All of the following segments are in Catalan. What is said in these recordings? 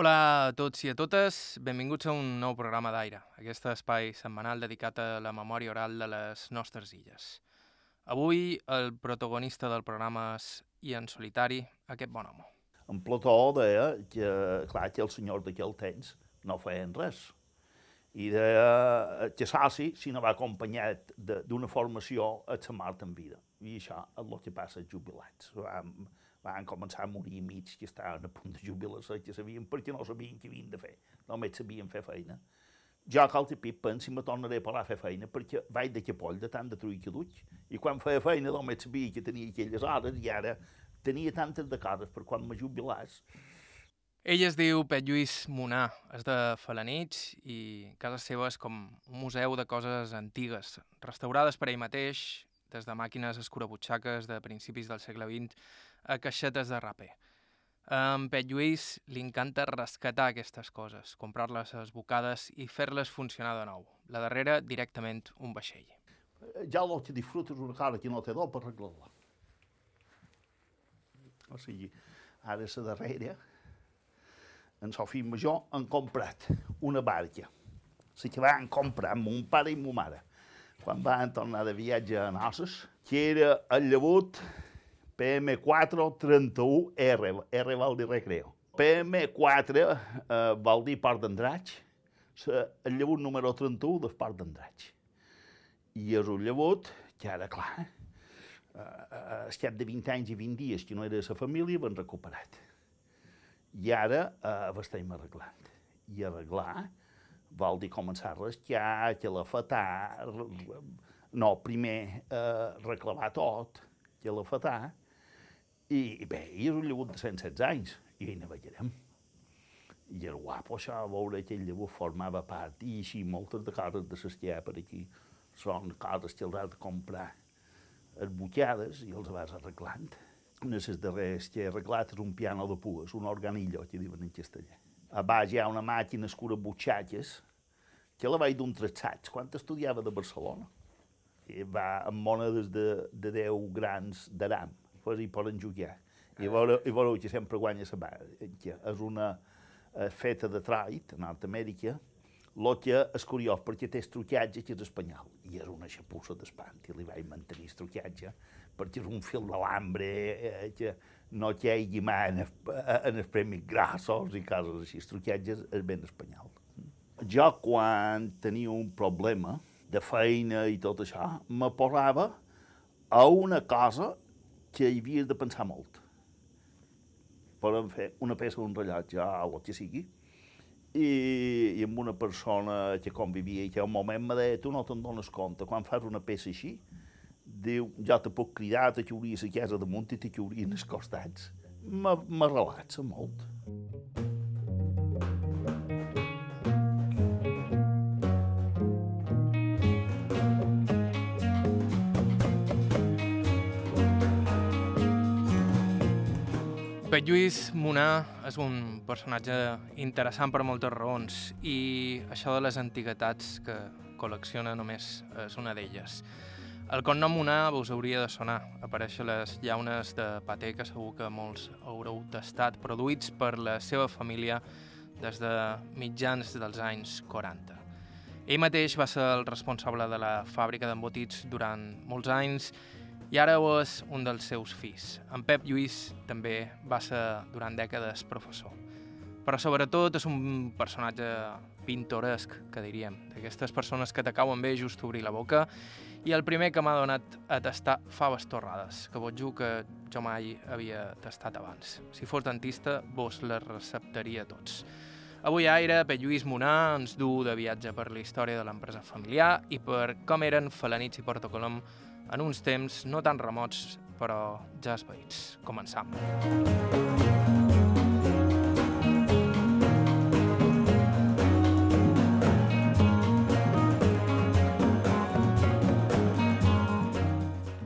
Hola a tots i a totes, benvinguts a un nou programa d'Aire, aquest espai setmanal dedicat a la memòria oral de les nostres illes. Avui el protagonista del programa és Ian Solitari, aquest bon home. En Plató deia que, clar, que els senyors d'aquell temps no feien res. I deia que Sassi, si no va acompanyat d'una formació, et se mort en vida. I això és el que passa als jubilats. Van començar a morir mig que estaven a punt de jubilar-se, que sabien perquè no sabien què havien de fer. Només sabien fer feina. Jo, cal pip, penso, me tornaré a parar a fer feina perquè vaig de capoll de tant de trull que duig. I quan feia feina només sabia que tenia aquelles hores i ara tenia tantes de coses per quan me jubilàs. Ell es diu Pet Lluís Monà, és de Falanits i casa seva és com un museu de coses antigues, restaurades per ell mateix, des de màquines escurabutxaques de principis del segle XX a caixetes de raper. A en Pet Lluís li encanta rescatar aquestes coses, comprar-les esbocades i fer-les funcionar de nou. La darrera, directament, un vaixell. Ja el que disfrutes una cara que no té do per arreglar-la. O sigui, ara la darrera, en Sofia Major han comprat una barca. La que van comprar amb un pare i ma mare quan van tornar de viatge a Nosses, que era el llevut PM431R, R vol dir recreo. PM4 eh, vol dir Port d'Andratx, el llevut número 31 del Port d'Andratx. I és un llevut que ara, clar, eh, al cap de 20 anys i 20 dies que no era de la família, van recuperat. I ara eh, estem arreglant. I arreglar vol dir començar a rascar, que la no, primer eh, reclamar tot, que la i bé, i és un llevut de 116 anys, i hi navegarem. I era guapo això, veure que el llevut formava part, i així moltes de coses de l'esquiar per aquí són coses que els has de comprar esbutxades i els vas arreglant. Una de les darreres que he arreglat és un piano de pues, un organillo, que diuen en castellà. A baix hi ha una màquina escura butxatges, que la vaig d'un traçats quan estudiava de Barcelona. I va amb monedes de, de 10 grans d'aram, per hi poden jugar. I veureu, i veureu que sempre guanya la banca. És una eh, feta de Detroit, a Nord-Amèrica, el que és curiós perquè té estrucatge que és espanyol i és una xapussa d'espant i li vaig mantenir estrucatge perquè és un fil d'alambre eh, que no hi hagi mai en, en els premis grassos i coses així. Estrucatge és, és ben espanyol. Jo, quan tenia un problema de feina i tot això, me posava a una cosa que hi havies de pensar molt. Podem fer una peça d'un rellotge, o el que sigui, i, i amb una persona que convivia i que un moment me deia, tu no te'n dones compte, quan fas una peça així, diu, ja te puc cridar, te xiuria la casa damunt i te xiurien els costats. Me relaxa molt. Pet Lluís Monà és un personatge interessant per moltes raons i això de les antiguitats que col·lecciona només és una d'elles. El cognom Monà us hauria de sonar. Apareixen les llaunes de paté que segur que molts haureu tastat, produïts per la seva família des de mitjans dels anys 40. Ell mateix va ser el responsable de la fàbrica d'embotits durant molts anys i ara és un dels seus fills. En Pep Lluís també va ser durant dècades professor. Però sobretot és un personatge pintoresc, que diríem, d'aquestes persones que t'acaben bé just obrir la boca i el primer que m'ha donat a tastar faves torrades, que vos juro que jo mai havia tastat abans. Si fos dentista, vos les receptaria tots. Avui Aire, Pep Lluís Monà ens du de viatge per la història de l'empresa familiar i per com eren Falanits i Porto Colom en uns temps no tan remots, però ja esveïts. Començam.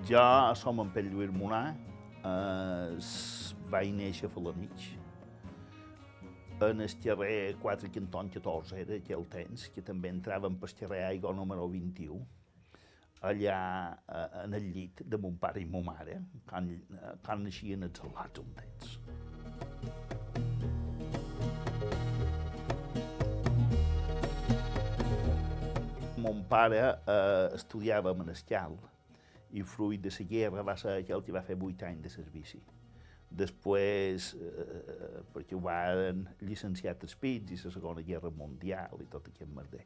Jo som en Pell Lluís Monà, eh, vaig néixer a Falanich, en el carrer 4 Canton 14 era aquell temps, que també entraven pel carrer Aigua número 21, allà eh, en el llit de mon pare i mon mare, quan, eh, quan naixien els relats on tens. Mon pare eh, estudiava a Manescal i fruit de la guerra va ser aquell que va fer vuit anys de servici. Després, eh, perquè ho van llicenciar els pits i la Segona Guerra Mundial i tot aquest merder.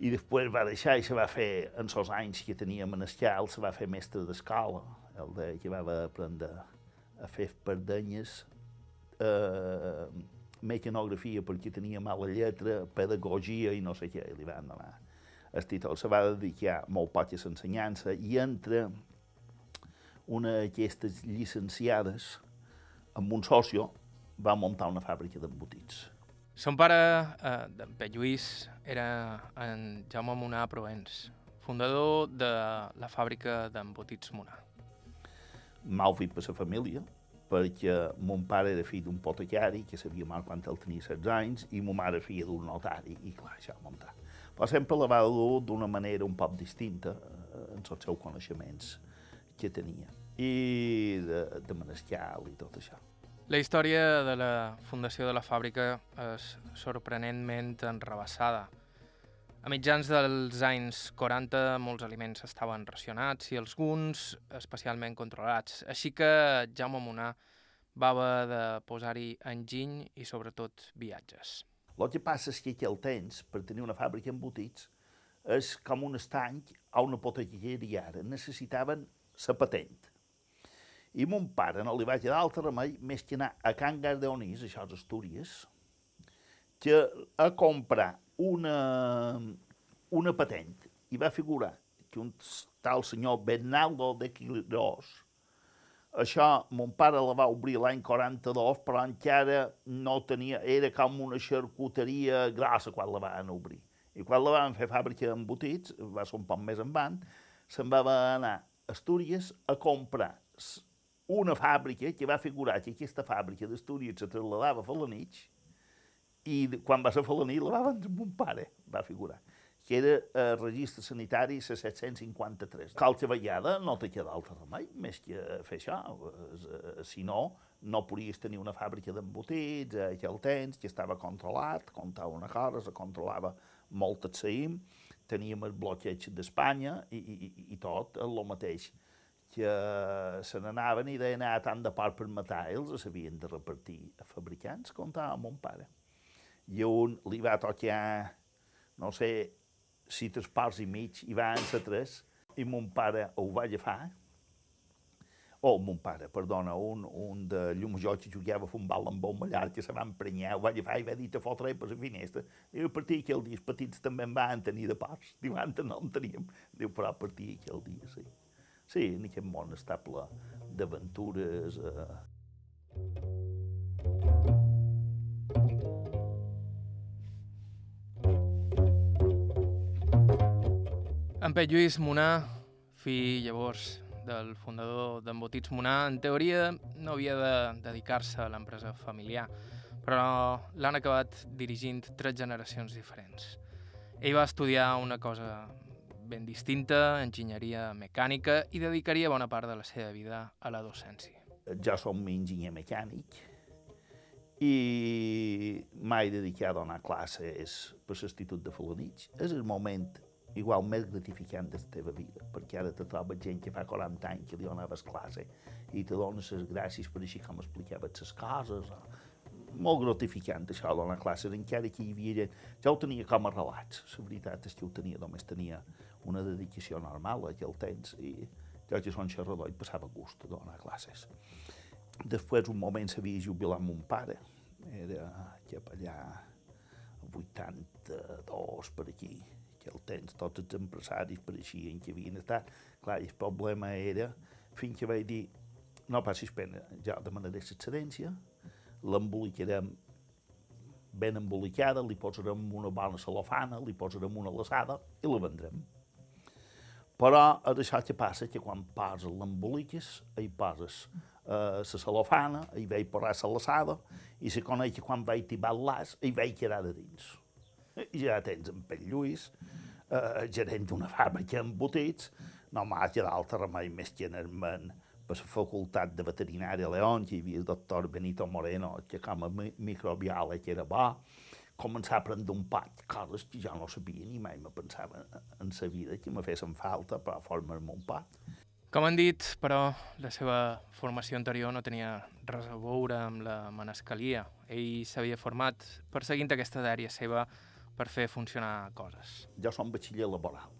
I després va deixar i se va fer, en els anys que tenia Menescal, se va fer mestre d'escola, el de, que va aprendre a fer perdenyes, eh, mecanografia perquè tenia mala lletra, pedagogia i no sé què, li van donar el títol. Se va dedicar molt poc a l'ensenyança i entre una d'aquestes llicenciades amb un socio va muntar una fàbrica d'embotits. Son pare, eh, d'en Pet Lluís, era en Jaume Monà Provenç, fundador de la fàbrica d'embotits Monà. Mal fet per la família, perquè mon pare era fill d'un potecari, que sabia mal quan el tenia 16 anys, i mon mare filla d'un notari, i clar, això muntar. Però sempre la va dur d'una manera un poc distinta eh, en els seus coneixements que tenia, i de, de Menescal i tot això. La història de la fundació de la fàbrica és sorprenentment enrabassada. A mitjans dels anys 40 molts aliments estaven racionats i alguns especialment controlats, així que Jaume Monà va haver de posar-hi enginy i sobretot viatges. El que passa és que aquí el temps, per tenir una fàbrica d'embotits, és com un estanc a una potequeria ara. Necessitaven la patent. I mon pare no li va quedar altre remei més que anar a Can Gardeonís, això és Astúries, que a comprar una, una patent i va figurar que un tal senyor Bernardo de Quirós, això mon pare la va obrir l'any 42, però encara no tenia, era com una xarcuteria grossa quan la van obrir. I quan la van fer fàbrica d'embotits, va ser un poc més en van, se'n va anar a Astúries a comprar una fàbrica que va figurar que aquesta fàbrica d'Astúries se trasladava a Falanich, i quan va ser falaní la va vendre mon pare, va figurar que era eh, registre sanitari 753. Calça vegada no te queda altre remei, més que fer això. Eh, si no, no podies tenir una fàbrica d'embotits, eh, que el tens, que estava controlat, comptava una cosa, se controlava molt el saïm, teníem el bloqueig d'Espanya i, i, i tot el mateix que se n'anaven i deien ah, tant de part per matar, ells s'havien de repartir a fabricants, comptava mon pare i un li va tocar, no sé, si tres parts i mig, i va ser tres, i mon pare ho va agafar, o oh, mon pare, perdona, un, un de jo que jugava a futbol amb un mallar que se va emprenyar, ho va agafar i va dir a fotre per la finestra. Diu, a partir d'aquell dia, els petits també en van tenir de parts. Diu, no en teníem. Diu, però a partir d'aquell dia, sí. Sí, en aquest món estable d'aventures... Eh... En Pep Lluís Monà, fill llavors del fundador d'Embotits Monà, en teoria no havia de dedicar-se a l'empresa familiar, però l'han acabat dirigint tres generacions diferents. Ell va estudiar una cosa ben distinta, enginyeria mecànica, i dedicaria bona part de la seva vida a la docència. Jo som enginyer mecànic i mai dedicat a donar classes per l'Institut de Falanich. És el moment igual més gratificant de la teva vida, perquè ara te trobes gent que fa 40 anys que li donaves classe i te dones les gràcies per així com explicaves les coses. Molt gratificant això, donar classes, encara que hi havia gent... Jo ho tenia com a relats, la veritat és que ho tenia, només tenia una dedicació normal a aquell temps i jo que som xerrador i passava gust a donar classes. Després, un moment, s'havia jubilat mon pare, era cap allà 82 per aquí, que el temps tots els empresaris pareixien que havien estat. Clar, el problema era, fins que vaig dir, no passis pena, ja demanaré l'excedència, l'embolicarem ben embolicada, li posarem una bona celofana, li posarem una laçada i la vendrem. Però és això que passa, que quan poses l'emboliques, hi poses eh, la celofana, hi veig posar la laçada, i se coneix que quan vaig tibar l'as, hi veig quedar de dins. Ja tens en Pell Lluís, eh, gerent d'una fàbrica d'embotits, no m'ha quedat altre remei més que anar per la facultat de veterinària a León, que hi havia el doctor Benito Moreno, que com a microbiòleg era bo, començar a prendre un pat, coses que jo no sabia ni mai me pensava en sa vida que me fessin falta per formar-me un pat. Com han dit, però, la seva formació anterior no tenia res a veure amb la manescalia. Ell s'havia format perseguint aquesta dèria seva per fer funcionar coses. Jo som batxiller laboral.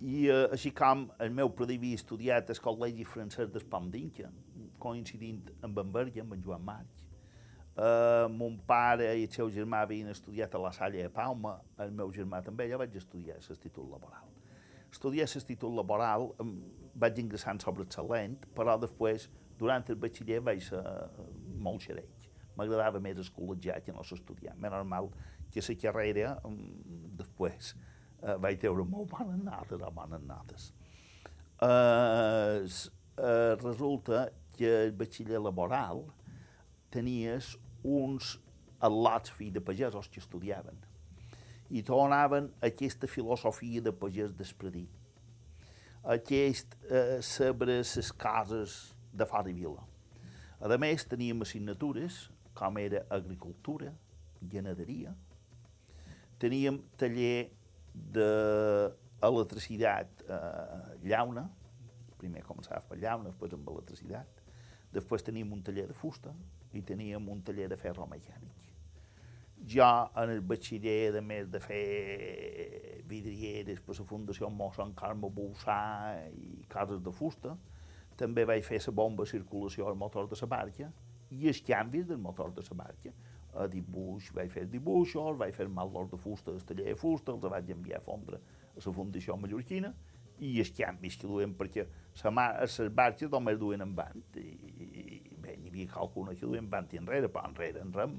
I eh, així com el meu pare havia estudiat al Col·legi Francès d'Espomdinca, coincidint amb en Verge, amb en Joan March, Uh, mon pare i el seu germà havien estudiat a la Salle de Palma, el meu germà també, ja vaig estudiar l'institut laboral. Estudiar l'institut laboral, vaig ingressar sobre excel·lent, però després, durant el batxiller, vaig ser uh, molt xereig. M'agradava més el col·legiat que no s'estudiar. Més normal que la carrera, després, uh, vaig treure molt bones notes, o bones notes. Uh, uh, resulta que el batxiller laboral tenies uns al·lots fills de pagesos que estudiaven. I tornaven aquesta filosofia de pagès despredit, aquest eh, saber les cases de fora i vila. A més, teníem assignatures com era agricultura, ganaderia, teníem taller d'electricitat eh, llauna, primer començava per llauna, després amb electricitat, després teníem un taller de fusta, i teníem un taller de ferro mecànic. Jo, en el batxiller, a més de fer vidrieres per la Fundació Mossèn Carme Bolsà i cases de fusta, també vaig fer la bomba de circulació al motor de la barca i els canvis del motor de la barca. A dibuix, vaig fer dibuixos, vaig fer malors de fusta del taller de fusta, els vaig enviar a fondre a la Fundació Mallorquina i els canvis que duem, perquè les barques només duen en vant i, havia qualcuna que vant i enrere, però enrere en rem,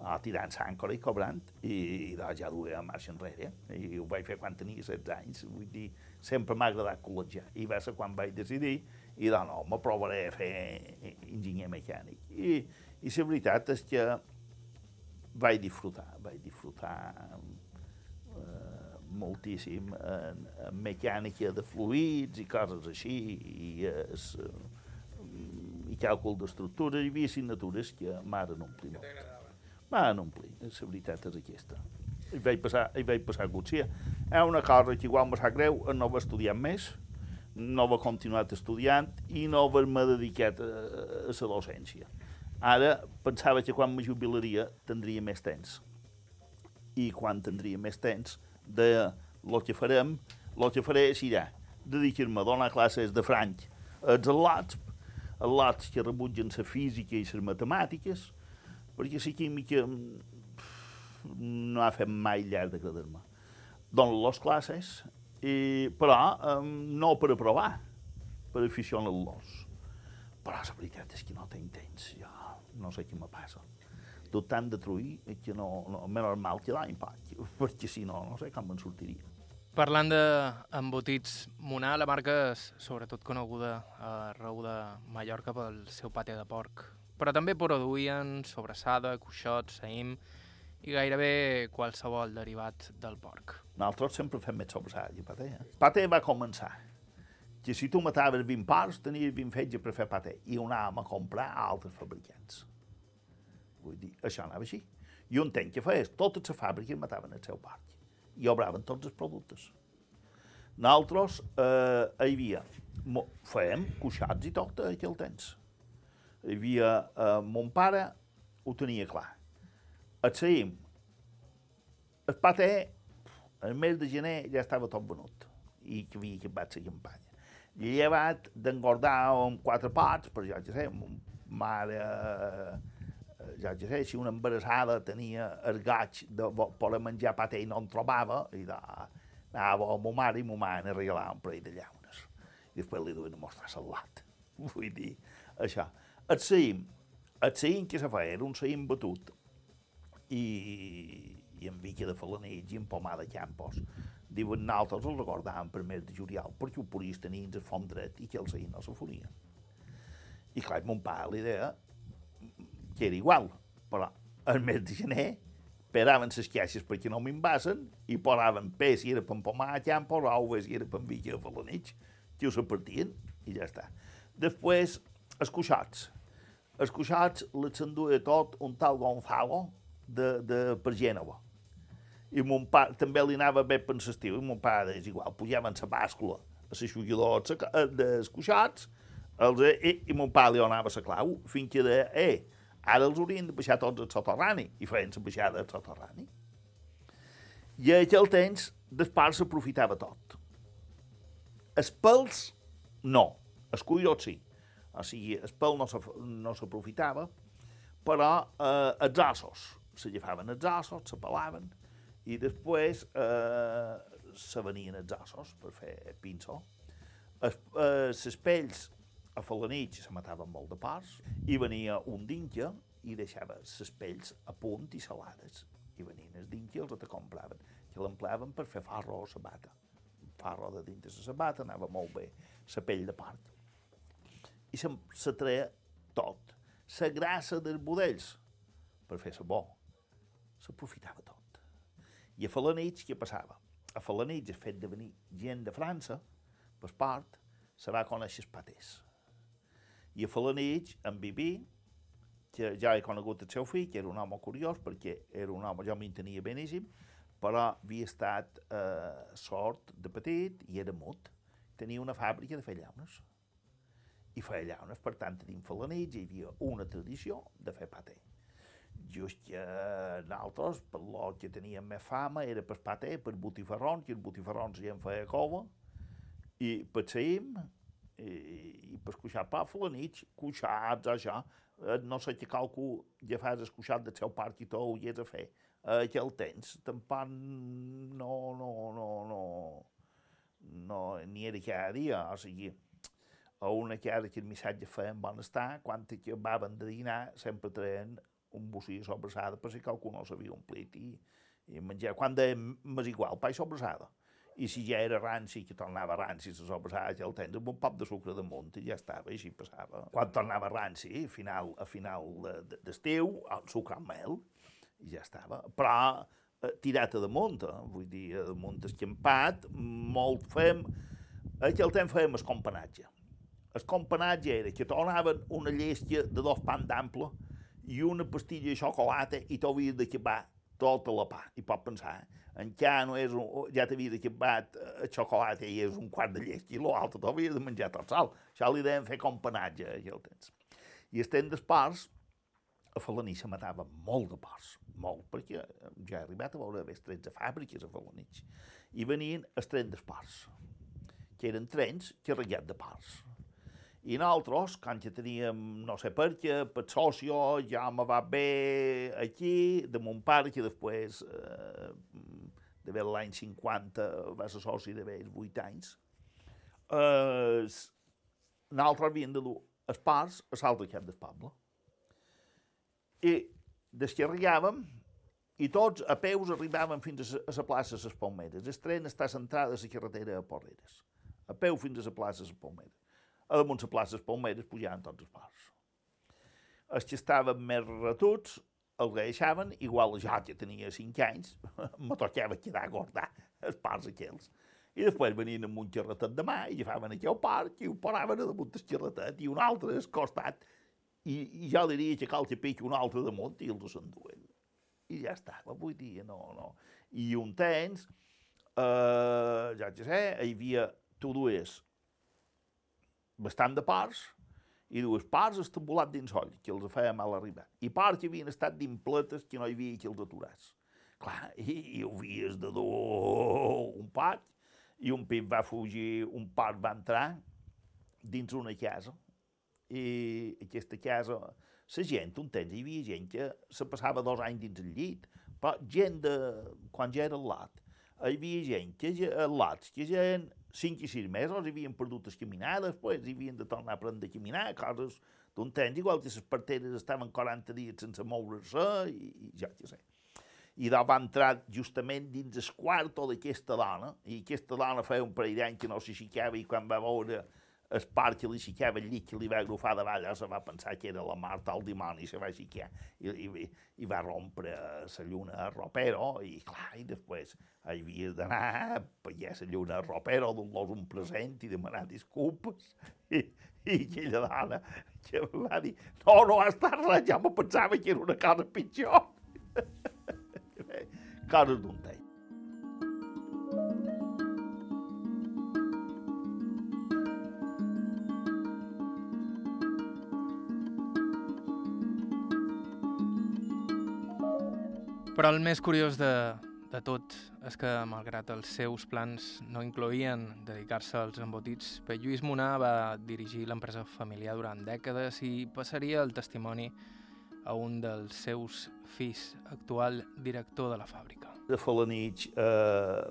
uh, tirant s'àncora i cobrant, i, i doncs ja duia marxa enrere, i ho vaig fer quan tenia 16 anys, vull dir, sempre m'ha agradat col·legiar, i va ser quan vaig decidir, i doncs no, me provaré a fer enginyer mecànic. I, i la veritat és que vaig disfrutar, vaig disfrutar eh, moltíssim en, en mecànica de fluids i coses així, i es, i càlcul d'estructures, hi havia assignatures que m'han omplir molt. M'han omplir, la veritat és aquesta. I vaig passar, i vaig passar Gutsia. És una cosa que igual me sap greu, no va estudiar més, no va continuar estudiant i no haver-me dedicat a, a la docència. Ara pensava que quan me jubilaria tindria més temps. I quan tindria més temps, de lo que farem, lo que faré serà dedicar-me a donar classes de franc als al·lots al·lots que rebutgen la física i les matemàtiques, perquè la química no ha fet mai llarg de quedar-me. Dono les classes, i, però um, no per aprovar, per aficionar-los. Però la veritat és que no tinc temps, jo no sé què me passa. Tot tant de truir que no, no, més normal que l'any perquè si no, no sé com me'n sortiria. Parlant d'embotits, Monar, la marca és sobretot coneguda a Rau de Mallorca pel seu pate de porc, però també produïen sobrassada, cuixots, saïm i gairebé qualsevol derivat del porc. Nosaltres sempre fem més sobrassada i paté. Eh? Paté va començar que si tu mataves 20 porcs, tenies 20 fetges per fer paté i ho anàvem a comprar a altres fabricants. Vull dir, això anava així. I un temps que feies, totes les fàbriques mataven el seu porc i obraven tots els productes. Nosaltres eh, hi havia, fèiem cuixats i tot aquell temps. Hi havia, eh, mon pare ho tenia clar. El saïm, el paté, el mes de gener ja estava tot venut i que havia acabat la campanya. Llevat d'engordar amb quatre pots, per jo ja sé, mare ja que sé, si una embarassada tenia el gaig de poder menjar paté i no en trobava, i de, anava a ma mare i ma mare ne regalava un parell de llaunes. I després li duien a mostrar salat. Vull dir, això. El saïm, el saïm que se feia era un saïm batut i, i amb vica de falanells i amb pomada de campos. Diuen, nosaltres el recordàvem per mes de juliol, perquè ho podies tenir el font dret i que el saïm no se fonia. I clar, mon pare l'idea que era igual, però el mes de gener esperaven les caixes perquè no m'invasen i posaven peix si era per pomar campo, ous si era per vigia a la nit, que ho repartien i ja està. Després, els cuixots. Els cuixots les s'enduia tot un tal Gonzalo, de, de per Gènova. I mon pare també li anava bé per l'estiu, i mon pare és igual, pujava en la bàscula a l'aixugador dels coixats, els, i, i mon pare li donava la clau, fins que de, eh, ara els haurien de baixar tots al soterrani, i feien la baixada al soterrani. I a aquell temps, després s'aprofitava tot. Els pèls, no. Els collons sí. O sigui, el pèl no s'aprofitava, però eh, els ossos. Se llevaven els ossos, se pelaven, i després eh, se venien els ossos per fer pinçó. Les eh, pells a Falanich se mataven molt de parts, i venia un dinja i deixava les pells a punt i salades. I venien els dinja i els te compraven, que l'empleaven per fer farro o sabata. Farro de dintre la sabata anava molt bé, la pell de part. I se, se treia tot. La grassa dels budells, per fer sabó, s'aprofitava tot. I a Falanich què passava? A Falanich, el fet de venir gent de França, per part, se va conèixer els patés. I a Falanich, en Bibi, que ja he conegut el seu fill, que era un home curiós, perquè era un home, jo tenia beníssim, però havia estat eh, sort de petit i era mut. Tenia una fàbrica de fer llaunes. I feia llaunes, per tant, dins Falanits hi havia una tradició de fer paté. Just que nosaltres, per lo que teníem més fama, era per paté, per botifarrons, que els botifarrons gent feia cova, i per saïm, i, i per escuixar pa Falanits, cuixats, això, eh, no sé calcul ja fas escuixat del seu parc i tot hi és a fer eh, que el tens, tampoc no, no, no, no, no, ni era cada dia, o sigui, a una cara que el missatge feien bon estar, quan que acabaven de dinar sempre treien un bocí sobrassada per si qualcú no s'havia omplit i, i menjar. Quan dèiem, m'és igual, pa i sobrassada. I si ja era ranci, que tornava ranci la sobrassada, ja el tens amb un pop de sucre damunt i ja estava, i així passava. Quan tornava ranci, a final, a final d'estiu, el sucre amb mel, i ja estava. Però eh, tirat a damunt, eh? vull dir, a damunt escampat, molt fem... Aquí el temps fèiem el companatge. El companatge era que tornaven una llestia de dos pans d'ample i una pastilla de xocolata i t'havies d'acabar tota la pa. I pot pensar, en ja no és un, ja t'havies acabat el xocolata i és un quart de llestia i l'altre t'havies de menjar tot sol. Això li deien fer companatge, aquí el temps. I estem d'esparts, a Falanich se matava molt de porcs, molt, perquè ja he arribat a veure les 13 fàbriques a Falanich, i venien els trens d'esports, que eren trens carregats de porcs. I nosaltres, quan ja teníem, no sé per què, per socio, ja me va bé aquí, de mon pare, que després, eh, de l'any 50, va ser soci de bé 8 anys, eh, nosaltres havíem de dur els parts a l'altre cap del poble i descarregàvem i tots a peus arribàvem fins a la plaça de les Palmeres. El tren està centrat a la carretera a Porreres. A peu fins a la plaça de les Palmeres. A damunt la plaça les Palmeres pujaven tots els parts. Els que estaven més retuts els deixaven, igual jo que tenia 5 anys, me tocava quedar a guardar els parts aquells. I després venien amb un xerretet de mà i agafaven aquell parc i ho paraven damunt del xerretet i un altre al costat i, i li diria que cal que piqui un altre damunt i els s'enduen. I ja estava, vull dir, no, no. I un temps, eh, ja que sé, hi havia, tu dues bastant de parts, i dues parts estambulat dins oll, que els feia mal arribar. I parts que havien estat d'impletes que no hi havia qui els aturàs. Clar, i, i ho havies de dur un pat, i un pit va fugir, un part va entrar dins una casa, i aquesta casa, la gent, un temps, hi havia gent que se passava dos anys dins el llit, però gent de, quan ja era al lat, hi havia gent que al lat, que ja eren 5 i 6 mesos, havien perdut les caminades, després hi havien de tornar a aprendre a caminar, coses d'un temps, igual que les parteres estaven 40 dies sense moure-se, i, i ja què sé. I d'on va entrar justament dins el quarto d'aquesta dona, i aquesta dona feia un parell d'anys que no s'aixicava i quan va veure el part que li xiquava el llit que li va agrufar davall, se va pensar que era la Marta el dimoni, se va xiquar i, i, i va rompre la lluna a ropero i clar, i després havia d'anar a pagar la lluna a ropero, donar-los un present i demanar disculpes i, i aquella dona que va dir no, no ha estat ja me pensava que era una cosa pitjor coses d'un tall. Però el més curiós de, de tot és que, malgrat els seus plans no incloïen dedicar-se als embotits, Pere Lluís Monà va dirigir l'empresa familiar durant dècades i passaria el testimoni a un dels seus fills, actual director de la fàbrica. De Falanich eh,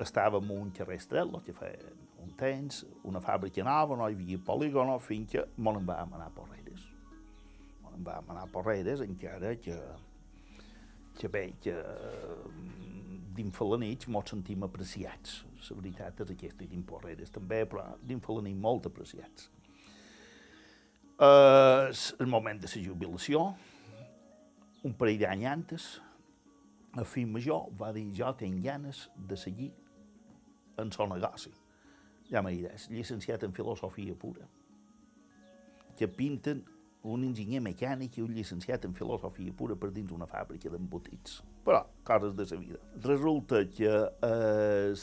estava en un carrer estret, el que feia un temps, una fàbrica nova, no hi havia polígono, fins que en vam anar a Porreres. En vam anar a Porreres, encara que, que bé, que dins Falanich mos sentim apreciats. La veritat és aquesta, i dins Porreres també, però dins Falanich molt apreciats. Uh, el moment de la jubilació, un parell d'any antes, el fill major va dir jo tinc ganes de seguir en el negoci. Ja m'ha dit, llicenciat en filosofia pura, que pinten un enginyer mecànic i un llicenciat en filosofia pura per dins una fàbrica d'embotits. Però, coses de la vida. Resulta que eh,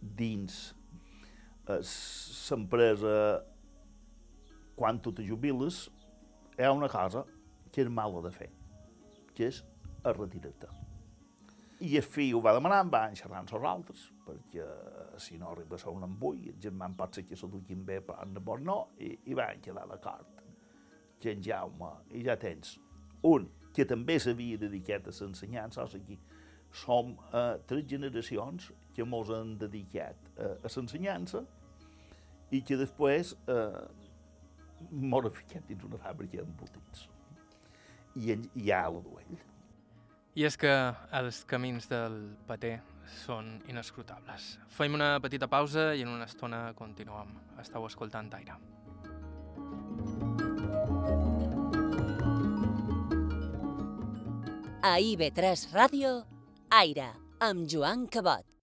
dins l'empresa, quan tu te jubiles, hi ha una cosa que és mala de fer, que és a retirar-te. I el fill ho va demanar, em van xerrar amb els altres, perquè si no arriba a un embull, el germà pot ser que se duquin bé, però nebot no, i, i van quedar d'acord. Que en Jaume, i ja tens un que també s'havia dedicat a l'ensenyança, o sigui, som eh, tres generacions que mos han dedicat eh, a l'ensenyança i que després eh, mos han ficat dins una fàbrica d'embotits. I, en, i ja la duell. I és que els camins del pater són inescrutables. Fem una petita pausa i en una estona continuem. Estau escoltant Aire. A IB3 Ràdio, Aire, amb Joan Cabot.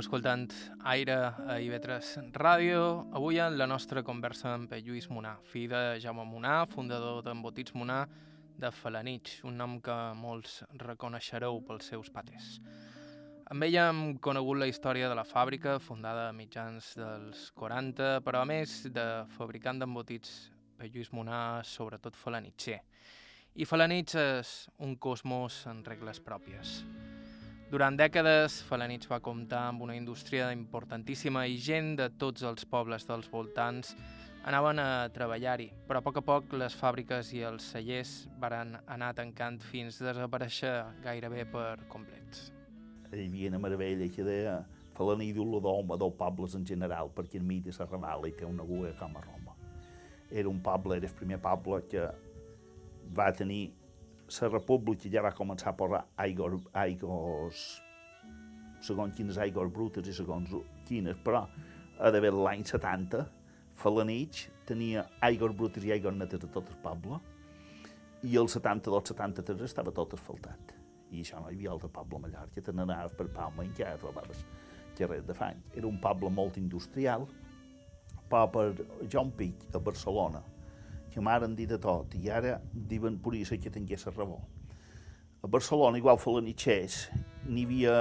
Escoltant Aire a IB3 Ràdio. Avui en la nostra conversa amb Lluís Monà, fill de Jaume Monà, fundador d'Embotits Monà de Falanich, un nom que molts reconeixereu pels seus pates. Amb ell hem conegut la història de la fàbrica, fundada a mitjans dels 40, però a més de fabricant d'embotits, Lluís Monà sobretot falanitxer. I Falanich és un cosmos en regles pròpies. Durant dècades, Falanich va comptar amb una indústria importantíssima i gent de tots els pobles dels voltants anaven a treballar-hi, però a poc a poc les fàbriques i els cellers varen anar tancant fins a desaparèixer gairebé per complet. Hi havia una meravella que deia Falaní diu lo d'home, dels pobles en general, perquè en mi de la té una guia com a Roma. Era un poble, era el primer poble que va tenir la república ja va començar a posar aigües, aigües segons quines aigües brutes i segons quines, però a d'haver l'any 70, Falanich tenia aigües brutes i aigües netes a tot el poble, i el 72-73 estava tot asfaltat. I això no hi havia altre poble a Mallorca, te n'anaves per Palma i encara trobaves carrers de fang. Era un poble molt industrial, però per John Pic, a Barcelona, que m'han dit de tot, i ara diuen això que tingués la raó. A Barcelona, igual falanitxers, n'hi havia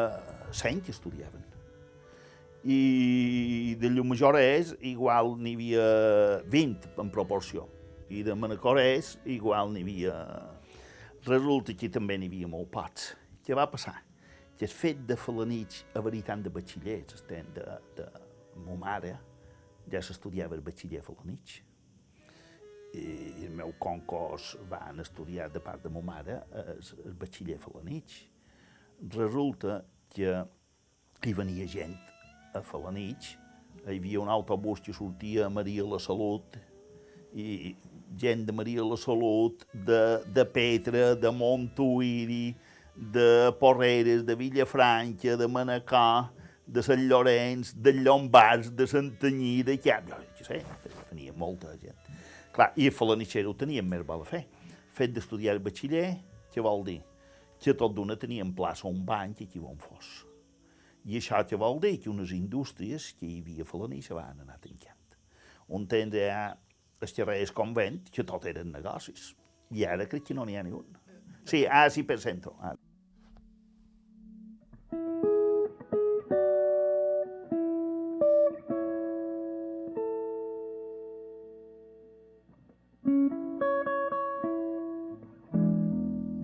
100 que estudiaven. I de Llumajorès, igual n'hi havia 20 en proporció. I de Manacorès, igual n'hi havia... Resulta que també n'hi havia molt pocs. Què va passar? Que el fet de falanitx a veritat de batxillers, estem de, de ma mare, ja s'estudiava el batxiller falanitx i el meu concos van estudiar de part de ma mare el, el batxiller Falanich. Resulta que hi venia gent a Falanich, hi havia un autobús que sortia a Maria la Salut, i gent de Maria la Salut, de, de Petra, de Montuïri, de Porreres, de Villafranca, de Manacor, de Sant Llorenç, de Llombards, de Santanyí, de Cap... Jo què sé, tenia molta gent. Clar, i a Falanitxera ho tenien més val a fer. Fet d'estudiar el batxiller, què vol dir? Que tot d'una tenien plaça un banc aquí on fos. I això què vol dir? Que unes indústries que hi havia a Falanitxa van anar tancant. Un temps ja els carrers convent, que tot eren negocis. I ara crec que no n'hi ha ni un. Sí, ah, sí, per centro. Ah.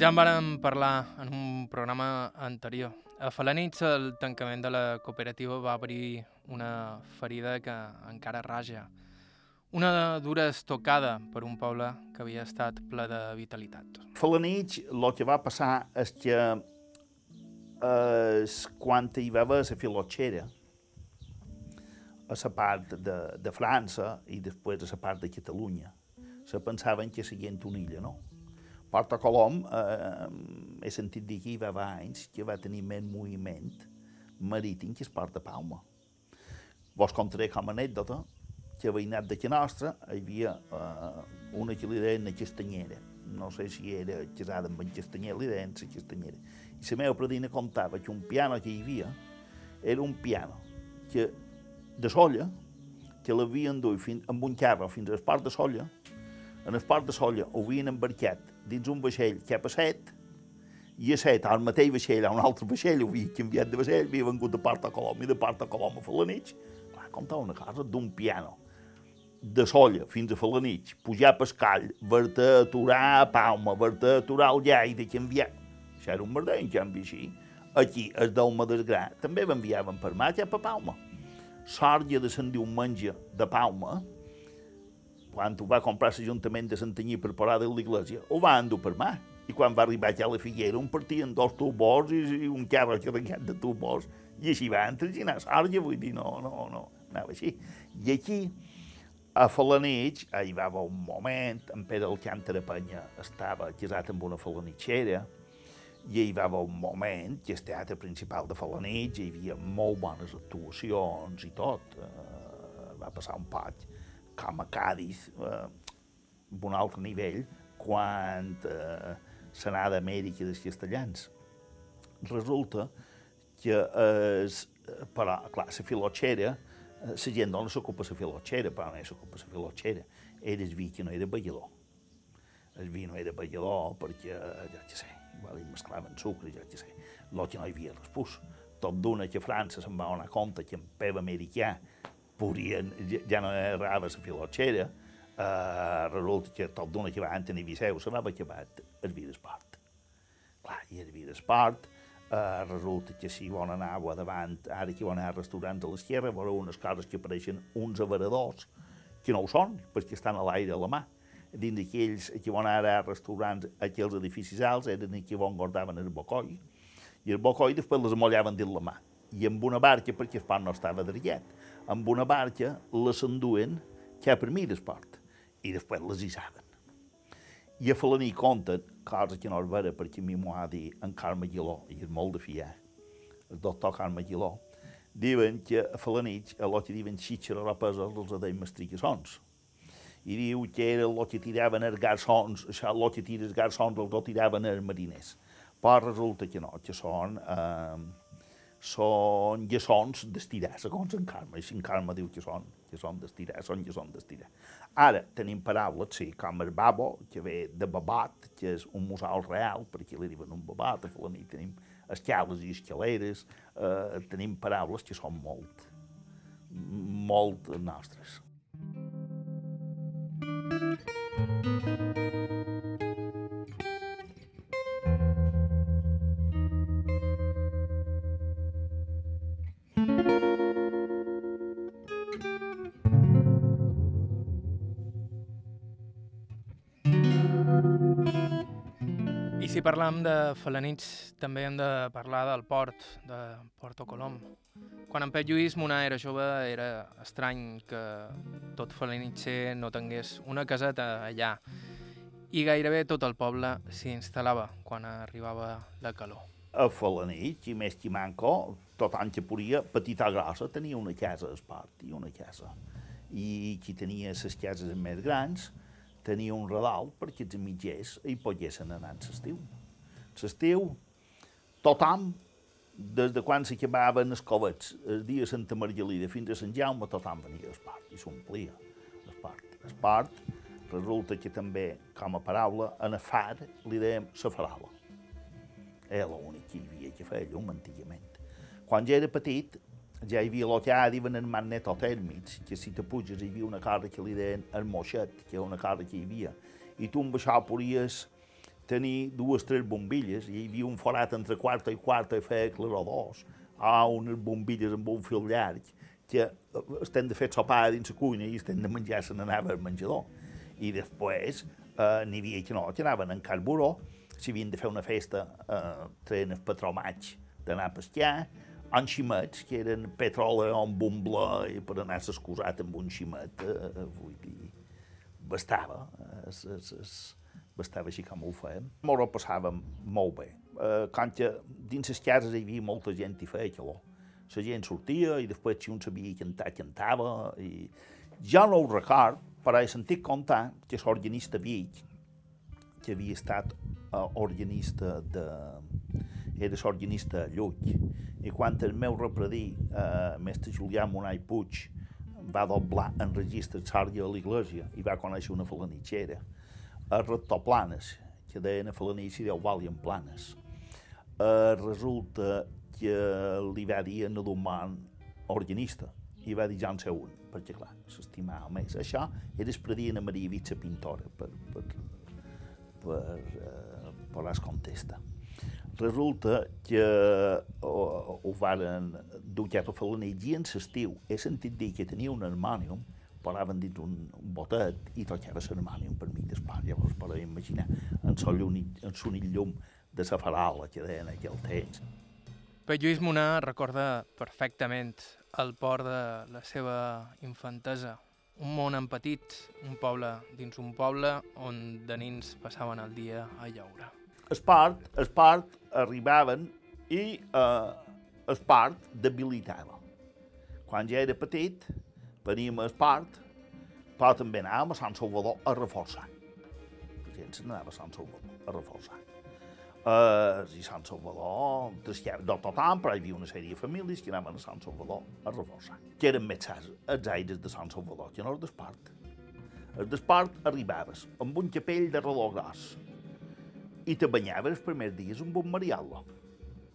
Ja en vàrem parlar en un programa anterior. A Falanits el tancament de la cooperativa va obrir una ferida que encara raja. Una dura estocada per un poble que havia estat ple de vitalitat. Falanich, el que va passar és que és quan hi va haver la filotxera, a la part de, de França i després a la part de Catalunya, se pensaven que seguien una illa, no? Porta Colom, eh, he sentit dir que hi va haver anys que va tenir més moviment marítim que es Porta Palma. Vos contaré com a anècdota que a veïnat de que nostra hi havia eh, una que li deien la castanyera. No sé si era casada amb en castanyer, li deien la castanyera. I la meva predina contava que un piano que hi havia era un piano que de solla, que l'havien dut fins, amb un carro fins al port de Solla, en el port de Solla ho havien embarcat dins un vaixell cap a set, i a set, al mateix vaixell, a un altre vaixell, ho havia canviat de vaixell, havia vengut de part a Colom i de part a Colom a Falanich. Clar, contava una cosa d'un piano de Solla fins a Falanich, pujar a Pascall, ver-te aturar a Palma, ver-te aturar al de canviar. Això era un merder, en canvi així. Aquí, el del Gra, també m'enviaven per mà cap a Palma. Sort ja de Sant Diumenge de Palma, quan ho va comprar l'Ajuntament de Santanyí per parar de l'església, ho va endur per mà. I quan va arribar ja a la Figuera, un partien dos tubors i, i un carro carregat de tubors, i així va entreginar Sàrgia, vull dir, no, no, no, anava així. I aquí, a Falanich, hi va haver un moment, en Pere Alcántara Penya estava casat amb una falanitxera, i hi va haver un moment que el teatre principal de Falanich hi havia molt bones actuacions i tot. Eh, va passar un poc com a Cádiz, eh, un altre nivell, quan eh, s'anà d'Amèrica dels castellans. Resulta que, eh, però, clar, la filotxera, la gent no s'ocupa la filotxera, però no s'ocupa la filotxera. Era el vi que no era ballador. El vi no era ballador perquè, ja què sé, igual hi mesclaven sucre, ja què sé, el que no hi havia respús. Tot d'una que França se'n va donar compte que en peb americà podrien, ja no errava la filotxera, eh, resulta que tot d'una que van tenir Viseu se n'havia acabat el vi d'esport. Clar, i el vi d'esport, eh, resulta que si volen anar a davant, ara que volen anar a restaurants a l'esquerra, veureu unes coses que apareixen uns avaradors, que no ho són, perquè estan a l'aire a la mà. Dins d'aquells que van anar a restaurants, aquells edificis alts, eren que on guardaven el bocoi, i el bocoi després les amollaven dins la mà. I amb una barca, perquè el pont no estava dret, amb una barca les enduen cap per mi d'esport i després les hissaven. I a Falaní conten, cosa que no és vera perquè a mi m'ho ha dit en Carme Giló, i és molt de fiar, el doctor Carme Giló, diuen que a Falanich, el que diuen xitxer a la pesa, els deien mastricassons. I diu que era el que tiraven els garçons, això el que tira els garçons els tiraven els mariners. Però resulta que no, que són... Eh, són lliçons d'estirar, segons en Carme, i en Carme diu que són, que són d'estirar, són lliçons d'estirar. Ara tenim paraules, sí, com el babo, que ve de babat, que és un museu real, perquè li diuen un babat, a Falaní tenim escales i escaleres, eh, tenim paraules que són molt, molt nostres. I si parlam de Falanits, també hem de parlar del port, de Porto Colom. Quan en Pep Lluís Monar era jove, era estrany que tot falanitxer no tingués una caseta allà. i gairebé tot el poble s'hi instal·lava quan arribava la calor. A Falanich, i més que manco, tot any que podia, petita grossa, tenia una casa d'esport i una casa. I qui tenia les cases més grans tenia un redal perquè els mitgers hi poguessin anar en l'estiu. L'estiu, tothom, des de quan s'acabaven els covets, el dia de Santa Margelida fins a Sant Jaume, tothom venia d'esport i s'omplia l'esport. L'esport resulta que també, com a paraula, en a far li dèiem la farola. Era l'únic que hi havia que feia llum antigament. Quan ja era petit, ja hi havia ara diuen els magnetotèrmics, que si te puges hi havia una cosa que li deien el moixet, que era una cosa que hi havia, i tu amb això podries tenir dues, tres bombilles, i hi havia un forat entre quarta i quarta i feia claror dos, a unes bombilles amb un fil llarg, que estem de fer sopar dins la cuina i estem de menjar se n'anava al menjador. I després eh, n'hi havia que no, que anaven en carburó, si havien de fer una festa, eh, treien el patró maig d'anar a pescar, en ximets, que eren petroli amb un bla i per anar s'excusat amb un ximet, eh, eh, vull dir, bastava, es, es, es, bastava així com ho fèiem. Molt ho passàvem molt bé. Eh, quan que dins les cases hi havia molta gent i feia calor. La gent sortia i després si un sabia cantar, cantava. I... Jo no ho record, però he sentit contar que l'organista Vic, que havia estat uh, organista de... era l'organista Lluc, i quan el meu repredí, uh, mestre Julià Monai Puig, va doblar en registre Sàrdia a l'església i va conèixer una falanitxera, a rector Planes, que deien a falanitxa i deu valien planes. Uh, resulta que li va dir a Naduman organista, i va dir ja en sé un, perquè clar, s'estimava més. Això era el predient a Maria Vitsa Pintora, per, per, per, uh, per les contesta. Resulta que ho, ho varen dur cap a Falanell i en l'estiu he sentit dir que tenia un harmònium paraven dins un, un botet i tocava l'harmònium per mi d'espart. Llavors, per imaginar, en sonill llum de la farola que deien aquell temps. Per Lluís Monar recorda perfectament el port de la seva infantesa, un món en petit, un poble dins un poble on de nins passaven el dia a llaure. Esport, esport arribaven i eh, esport debilitava. Quan ja era petit, veníem a esport, però també anàvem a Sant Salvador a reforçar. La se n'anava a Sant Salvador a reforçar. Uh, I Sant Salvador, de tothom, però hi havia una sèrie de famílies que anaven a Sant Salvador a reforçar. Que eren més sars, els aires de Sant Salvador, que no els d'esport. Els d'esport arribaves amb un capell de reloj gros i te banyaves els primers dies amb un mariallo,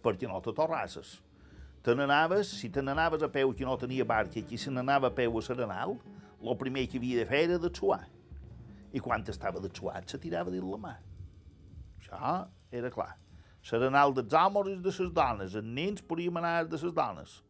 perquè no te torrasses. Te n'anaves, si te n'anaves a peu que no tenia barca qui se n'anava a peu a Serenal, el primer que havia de fer era de suar. I quan estava de suat se tirava dins la mà. Això era clar. Serenal dels homes i de les dones. Els nens podíem anar de les dones.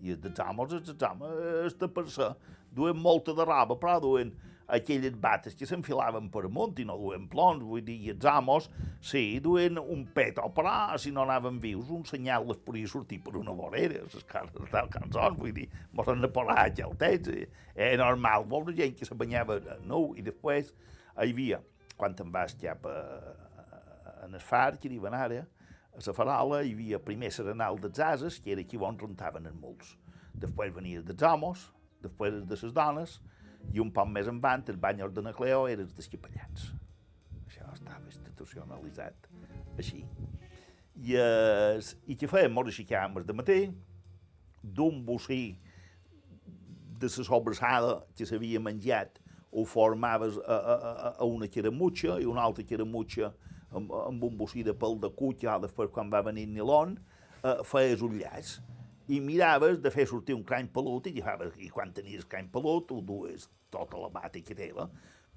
I els dels homes, els dels homes, de per ser. Duen molta de roba, però duen aquelles bates que s'enfilaven per amunt i no duen plons, vull dir, i els amos, sí, duen un peto, però si no anaven vius, un senyal les podia sortir per una vorera, les cares del cançons, vull dir, mos han de posar ja el text, era normal, veure gent que se banyava nou, i després hi havia, quan te'n vas cap a, en el far, que diuen ara, a la farola hi havia primer serenal dels ases, que era aquí on rentaven els muls. Després venia dels homes, després de les dones, i un poc més endavant el bany de Nacleo era els capellans. Això estava institucionalitzat així. I, es, i què fèiem? Mos aixecàvem de matí, d'un bocí de la sobrassada que s'havia menjat ho formaves a, a, a una caramutxa i una altra caramutxa amb, amb un bocí de pèl de cutxa, després quan va venir Nilon, eh, feies un llaç i miraves de fer sortir un crany pelut i, agafaves, i quan tenies crany pelut ho dues tota la bata que teva,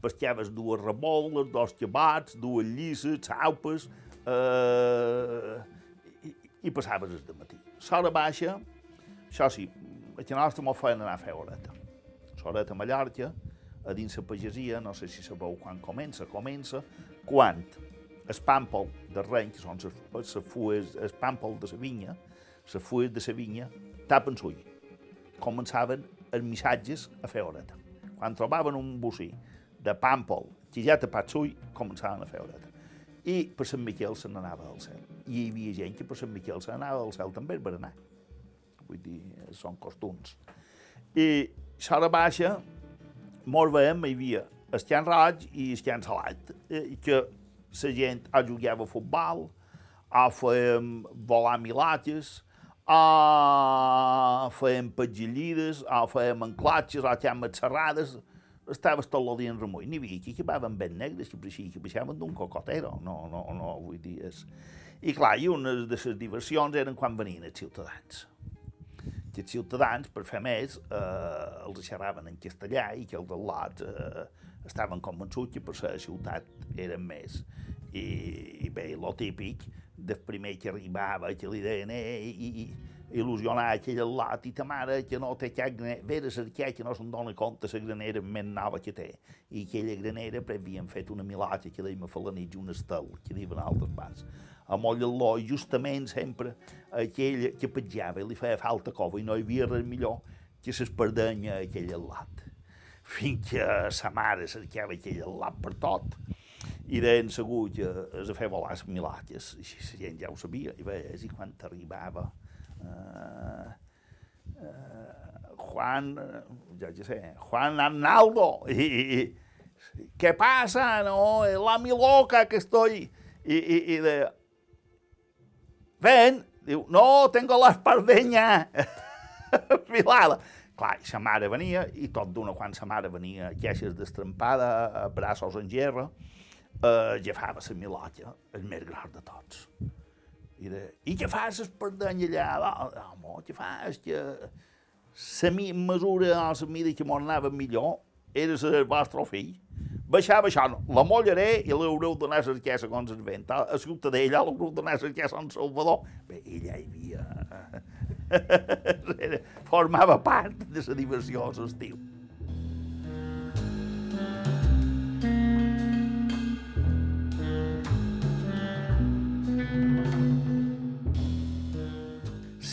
pescaves dues rebolles, dos xabats, dues llisses, xaupes, eh, i, i passaves el matí. S'hora baixa, això sí, a la nostra m'ho feien anar a fer horeta. L'horeta a Mallorca, a dins la pagesia, no sé si sabeu quan comença, comença quan el pàmpol de reny, que són les fues, el pàmpol de la vinya, les fulles de la vinya tapen l'ull. Començaven els missatges a fer horeta. Quan trobaven un bocí de pàmpol que ja tapat l'ull, començaven a veure I per Sant Miquel se n'anava al cel. I hi havia gent que per Sant Miquel se n'anava al cel també per anar. Vull dir, són costums. I l'hora baixa, mos veiem, hi havia el Can Roig i el Can Salat, eh, que la gent o jugava a futbol, o fèiem volar milatges, o fèiem petgillides, o fèiem enclatges, o xames serrades, estaves tot el dia en remull. N'hi havia que acabaven ben negres, que pareixia que baixaven d'un cocotero. No, no, no, vull dir... És... I clar, i una de les diversions eren quan venien els ciutadans. Que els ciutadans, per fer més, eh, els xerraven en castellà i que els del lot eh, estaven convençuts que per ser ciutat eren més. I, i bé, lo típic, del primer que arribava, que li deien, eh, i, i, il·lusionar aquell lot i ta mare que no té cap granera, ve de cercar que no se'n dona compte la granera més nova que té. I aquella granera però havien fet una milata que deim a fer la nit un estel, que diuen altres parts. A moll l'ó, justament sempre aquell que petjava li feia falta cova i no hi havia res millor que s'esperdenya aquell lot. Fins que sa mare cercava aquell lot per tot i deien segur que es a fer volar les milates, i la gent ja ho sabia, i veus, i quan t'arribava uh, uh, Juan, ya que sé, Juan Arnaldo, y, y, y, ¿qué pasa? No, la mi loca que estoy. Y, y, y de, ven, diu, no, tengo la espardeña filada. Clar, sa mare venia, i tot d'una, quan sa mare venia, queixes d'estrampada, braços en gerra, eh, agafava la milotja, el més gran de tots. I, de, I què fas espardeny allà? Home, què fas? Que la mesura o la mida que m'ho anava millor era el vostre fill. Baixava això, la mollaré i l'haureu d'anar a cercar el vent. A Ciutadella l'haureu d'anar a cercar Sant Salvador. Bé, ella hi havia... Formava part de la diversió l'estiu.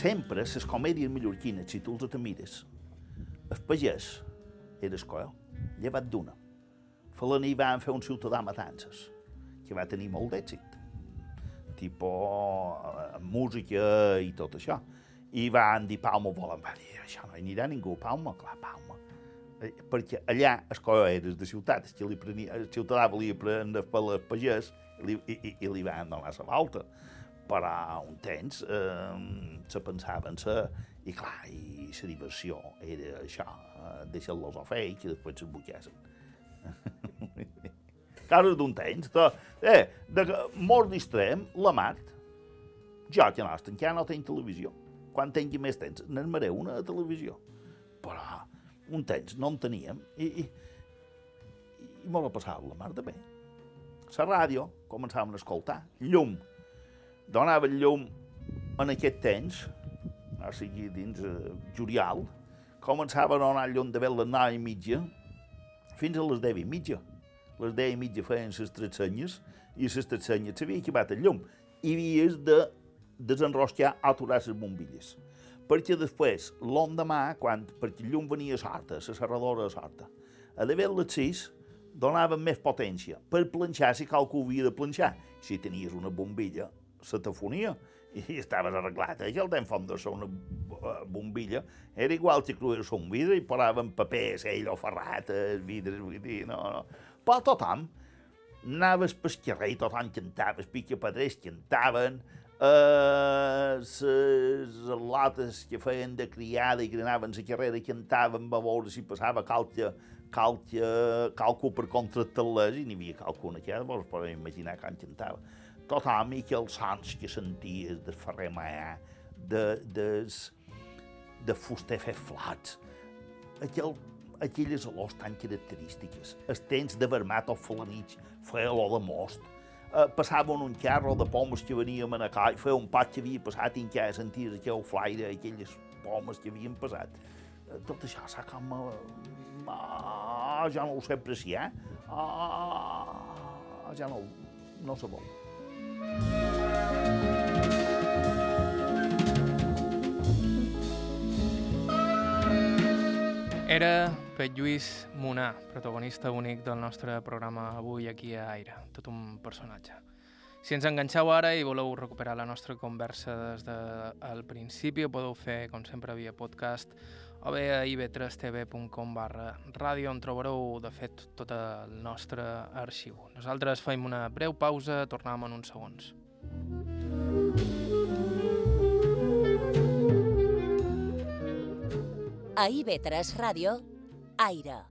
Sempre les comèdies mallorquines, si tu els te mires, el pagès era escoel, llevat d'una. Falaní van fer un ciutadà matances, que va tenir molt d'èxit, tipo eh, música i tot això. I van dir, Palma, volen, va dir, això no hi anirà ningú, Palma, clar, Palma. Eh, perquè allà el coll era de ciutat, que li prenia, el ciutadà volia prendre per el pagès i, i, i, i li van donar la volta però un temps eh, se pensaven se, i clar, i la diversió era això, eh, deixar-los a fer i que després s'embuquessin. Cares d'un temps, to, eh, de, molt distrem, la Mart, jo que no, encara no tenc televisió. Quan tingui més temps, n'armaré una de televisió. Però un temps no en teníem i, i, i molt la passava la mar de bé. La ràdio començàvem a escoltar, llum, donava llum en aquest temps, o sigui, dins eh, juliol, començava a donar llum de les 9 i mitja fins a les 10 i mitja. Les 10 i mitja feien les tretsenyes i les tretsenyes s'havia acabat el llum. I havies de desenroscar aturar les bombilles. Perquè després, l'endemà, quan, perquè el llum venia a sorta, la serradora a sorta, a d'haver les 6, donaven més potència per planxar si qualcú havia de planxar. Si tenies una bombilla, la tafonia i estaves arreglat. Eh? Que el font de una eh, bombilla era igual que crues un vidre i posaven paper, sell o ferrat, els vidres, vull dir, no, no. Però tothom, anaves pel carrer i tothom cantava, els picapedrers cantaven, eh, les lotes que feien de criada i que anaven a carrera cantaven a veure si passava qualque, qualque, qualcú per contractar-les i n'hi havia qualcú aquí, llavors podem imaginar quan cantava tothom i que els sons que senties de Ferrer Maà, de, de, de fuster fer flats, aquell, aquelles olors tan característiques, els temps de vermat o falanits, feia olor de most, eh, passaven un carro de pomes que veníem a Nacà i feia un pat que havia passat i encara senties aquell flaire, aquelles pomes que havien passat. Eh, tot això s'ha com... Ah, ja no ho sé apreciar. Ah, ja no, no se vol. Era Pet Lluís Monà, protagonista únic del nostre programa avui aquí a Aire, tot un personatge. Si ens enganxeu ara i voleu recuperar la nostra conversa des del principi, ho podeu fer, com sempre, via podcast o bé a ib3tv.com barra ràdio, on trobareu, de fet, tot el nostre arxiu. Nosaltres fem una breu pausa, tornem en uns segons. A IB3 Ràdio, Aire.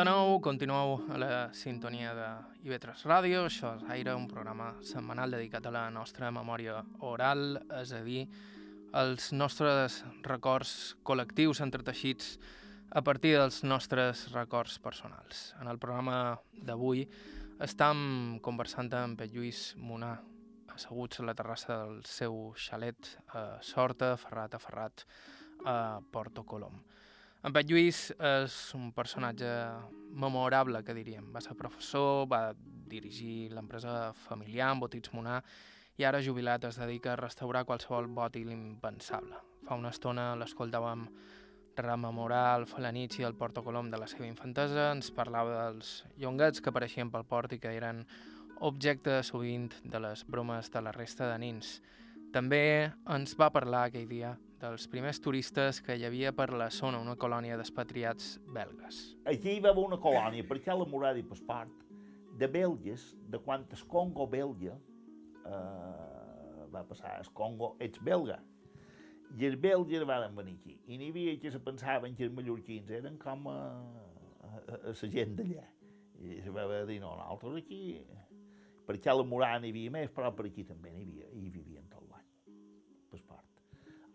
De nou, continueu a la sintonia de IB3 Ràdio, això és Aire, un programa setmanal dedicat a la nostra memòria oral, és a dir, els nostres records col·lectius entreteixits a partir dels nostres records personals. En el programa d'avui estem conversant amb Pet Lluís Monà, asseguts a la terrassa del seu xalet a Sorta, Ferrat a Ferrat, a Porto Colom. En Pet Lluís és un personatge memorable, que diríem. Va ser professor, va dirigir l'empresa familiar amb botits Monà i ara jubilat es dedica a restaurar qualsevol bòtil impensable. Fa una estona l'escoltàvem rememorar el Falanich i el Porto Colom de la seva infantesa, ens parlava dels llonguets que apareixien pel port i que eren objecte sovint de les bromes de la resta de nins. També ens va parlar aquell dia dels primers turistes que hi havia per la zona, una colònia d'expatriats belgues. Aquí hi va haver una colònia, perquè la Morada i Paspart, de belges, de quan el Congo belga eh, va passar el Congo ets belga. I els belges van venir aquí. I n'hi havia que se pensaven que els mallorquins eren com a, a, a, a la gent d'allà. I se va dir, no, nosaltres aquí... Perquè a la Morada n'hi havia més, però per aquí també n'hi havia, i hi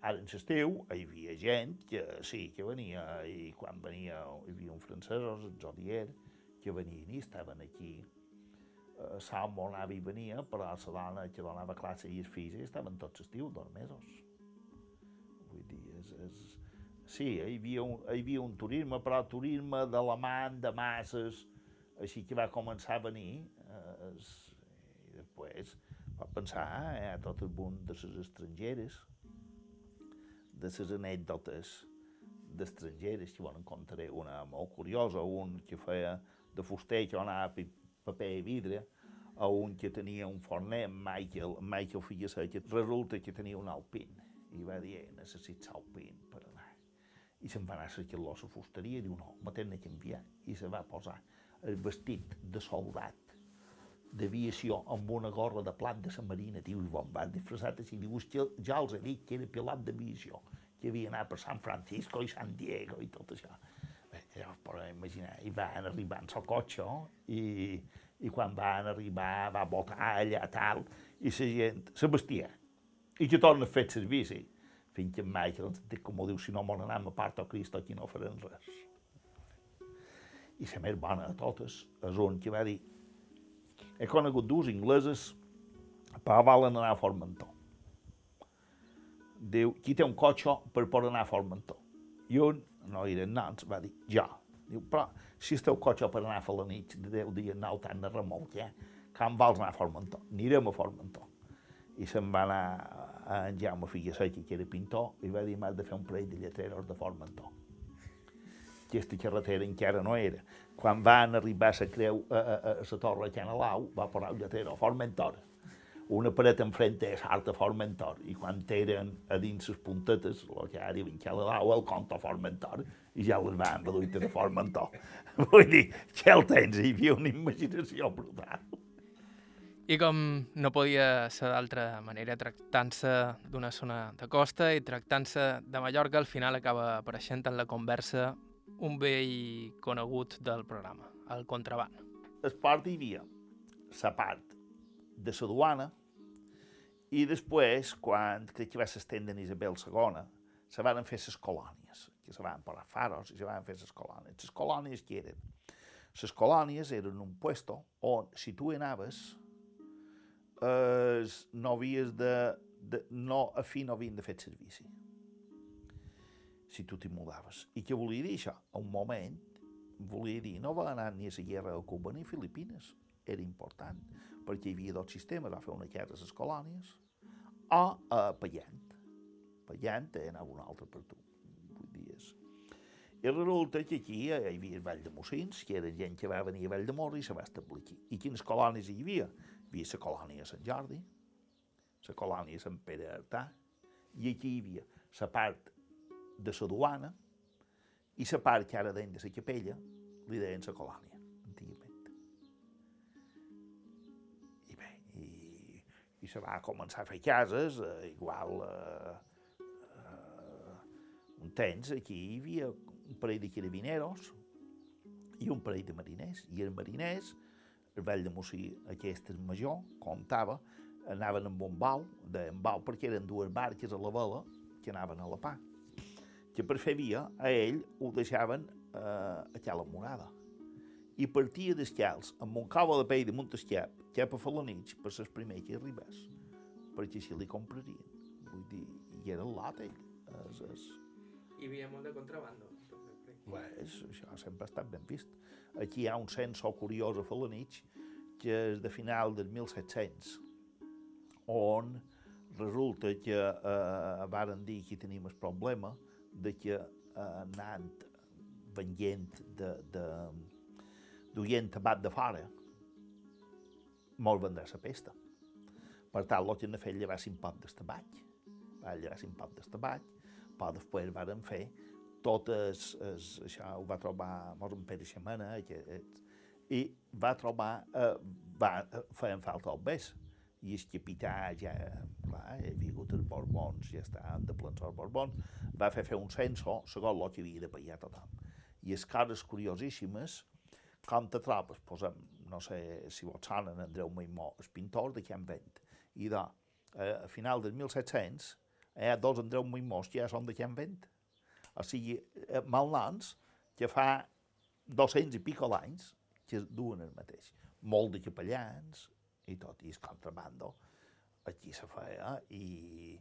Ara, en l'estiu, hi havia gent que sí, que venia, i quan venia, hi havia un francesos, el Jodier, que venien i estaven aquí. Uh, Salmo anava i venia, però la dona que donava classe i els fills estaven tots estiu, dos mesos. Vull dir, és, és... Sí, hi havia, un, hi havia un turisme, però turisme d'alemany, de masses, així que va començar a venir, eh, es, i després va pensar, eh, tot el munt de les estrangeres, de les anècdotes d'estrangeres, que bueno, en contaré una molt curiosa, un que feia de fuster que anava a paper i vidre, a un que tenia un forner, Michael, Michael Figueset, que resulta que tenia un alpin, i va dir, eh, necessito alpin per anar. I se'n va anar a la fusteria i diu, no, me tenen que enviar. I se va posar el vestit de soldat d'aviació amb una gorra de plat de la marina, diu, i bon, va disfressat així, diu, ja els he dit que era pilot d'aviació, que havia anat per San Francisco i San Diego i tot això. Bé, ja us podeu imaginar, i van arribar en el cotxe, i, i quan van arribar va botar allà tal, i la gent se vestia, i que torna a fer servici, fins que mai, que com ho diu, si no m'ho anem a part o Cristo, aquí no farem res. I la més bona de totes és un que va dir he conegut dues ingleses però volen anar a Formentor. Diu, qui té un cotxe per poder anar a Formentor? I un, no eren nans, va dir, jo. Diu, però si el teu cotxe per anar a la nit de 10 dies no tant de remolc, eh? Com vols anar a Formentor? Anirem a Formentor. I se'n va anar a en Jaume Figuesequi, que era pintor, i va dir, m'has de fer un parell de lletreros de Formentor. Aquesta carretera encara no era. Quan van arribar a la creu, a, a, a la torre Canalau, va posar un lletrero, Formentor. Una paret enfrente és Arta Formentor, i quan eren a dins les puntetes, el que ara diuen Canalau, el conto Formentor, i ja les van reduir de Formentor. Vull dir, que el tens, hi havia una imaginació brutal. I com no podia ser d'altra manera, tractant-se d'una zona de costa i tractant-se de Mallorca, al final acaba apareixent en la conversa un vell conegut del programa, el contraband. El port hi havia la part de la duana i després, quan crec que va s'estendre en Isabel II, se van fer les colònies, que se van posar faros i se van fer les colònies. Les colònies que eren? Les colònies eren un puesto on, si tu anaves, eh, no havies de, de, no, a fi no havien de fer servici si tu t'hi mudaves. I què volia dir això? A un moment volia dir no va anar ni a la guerra de Cuba ni a Filipines. era important, perquè hi havia dos sistemes, va fer una guerra a les colònies, o a Pallent. Pallent anava un altre per tu. Vull dir. I resulta que aquí hi havia Vall de Mossins, que era gent que va venir a Vall de Morri i se va establir aquí. I quines colònies hi havia? Hi havia la colònia Sant Jordi, la colònia Sant Pere Artà, i aquí hi havia la part de la duana i la part que ara deien de la capella li deien la colònia, antigament. I bé, i, i se va començar a fer cases, eh, igual eh, eh, un temps aquí hi havia un parell de carabineros i un parell de mariners. I els mariners, el vell de Mossí, aquest és major, comptava, anaven amb un bau, de bau perquè eren dues barques a la vela que anaven a la pa. Que per fer via, a ell ho deixaven eh, a la morada. I partia descalç, amb un cabo de pell de Montesquiap, cap a Falanich, per les primers que arribés, perquè així li comprarien. Vull dir, i era el lot, ell. Es, es... Hi havia molt de contrabando. Pues, això sempre ha estat ben vist. Aquí hi ha un censo curiós a Falanich, que és de final del 1700, on resulta que eh, varen dir que tenim el problema de que eh, anant venient de, de, duient tabac de fora, molt vendrà la pesta. Per tant, el que han fet llevar cinc pot del tabac, va llevar cinc pot del tabac, però després varen fer totes, es, això ho va trobar mos en Pere Xamana, i va trobar, eh, va, feien falta el bes, i el capità ja, clar, he vingut els Borbons, ja està, de plans els Borbons, va fer fer un censo segons el que havia de pagar tothom. I les coses curiosíssimes, com te trobes, posem, no sé si vos sonen Andreu Maimó, el pintor de Can Vent, i de, eh, a final del 1700, hi ha dos Andreu Maimós que ja són de Can Vent. O sigui, eh, malnoms que fa 200 i pico d'anys que duen el mateix. Molt de capellans i tot, i el contrabando aquí se feia, i,